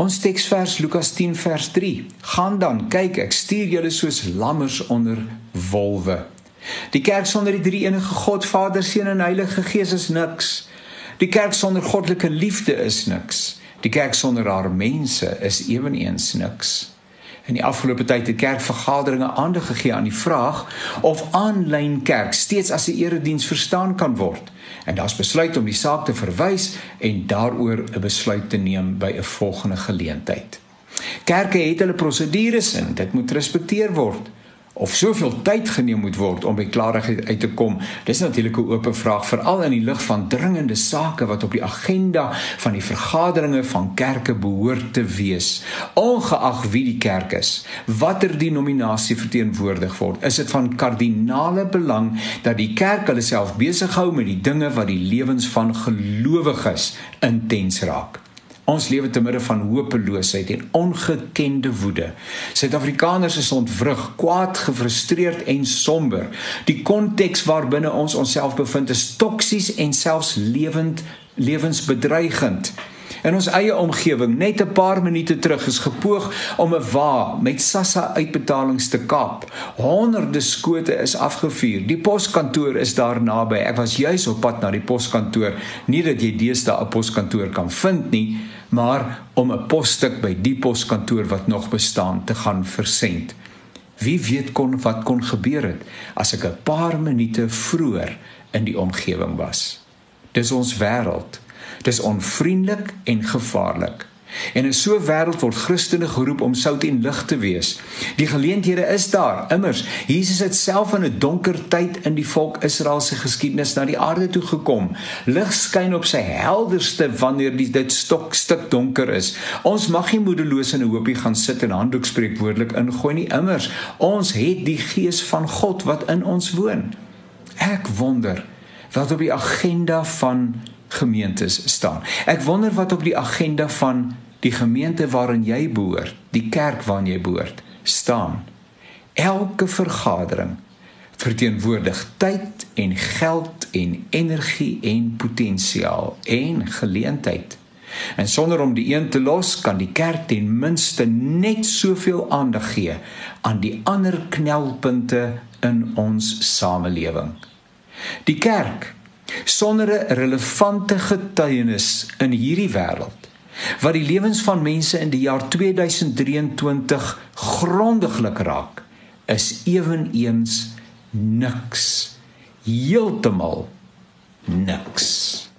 Ons teksvers Lukas 10 vers 3. Gaan dan, kyk, ek stuur julle soos lammers onder wolwe. Die kerk sonder die drie enige God, Vader, Seun en Heilige Gees is niks. Die kerk sonder goddelike liefde is niks. Die kerk sonder haar mense is ewenigs niks. In die afgelope tyd het kerkvergaderinge aandag gegee aan die vraag of aanlyn kerk steeds as 'n erediens verstaan kan word. En daar's besluit om die saak te verwys en daaroor 'n besluit te neem by 'n volgende geleentheid. Kerke het hulle prosedures en dit moet gerespekteer word of soveel tyd geneem moet word om by klarigheid uit te kom. Dis natuurlik 'n oop vraag veral in die lig van dringende sake wat op die agenda van die vergaderinge van kerke behoort te wees. Ongeag wie die kerk is, watter denominasie verteenwoordig word, is dit van kardinale belang dat die kerk hulle self besig hou met die dinge wat die lewens van gelowiges intens raak. Ons lewe te midde van hopeloosheid en ongekende woede. Suid-Afrikaners is ontwrig, kwaad, gefrustreerd en somber. Die konteks waarbinne ons onsself bevind is toksies en selfs lewend lewensbedreigend. In ons eie omgewing, net 'n paar minute terug is gepoog om 'n wa met SASSA uitbetalings te kaap. Honderde skote is afgevuur. Die poskantoor is daar naby. Ek was juis op pad na die poskantoor, nie dat jy deesdae 'n poskantoor kan vind nie, maar om 'n posstuk by die poskantoor wat nog bestaan te gaan versend. Wie weet kon wat kon gebeur het as ek 'n paar minute vroeër in die omgewing was. Dis ons wêreld. Dis onvriendelik en gevaarlik. En in so 'n wêreld word Christene geroep om sout en lig te wees. Die geleenthede is daar. Immers, Jesus het self in 'n donker tyd in die volk Israel se geskiedenis na die aarde toe gekom. Lig skyn op sy helderste wanneer die, dit stok stik donker is. Ons mag nie moedeloos in 'n hoopie gaan sit en handdoek spreekwoordelik ingooi nie. Immers, ons het die gees van God wat in ons woon. Ek wonder wat op die agenda van gemeentes staan. Ek wonder wat op die agenda van die gemeente waarin jy behoort, die kerk waarin jy behoort, staan. Elke vergadering verteenwoordig tyd en geld en energie en potensiaal en geleentheid. En sonder om die een te los, kan die kerk ten minste net soveel aandag gee aan die ander knelpunte in ons samelewing. Die kerk sonder 'n relevante getuienis in hierdie wêreld wat die lewens van mense in die jaar 2023 grondiglik raak is eweneens niks. Heeltemal niks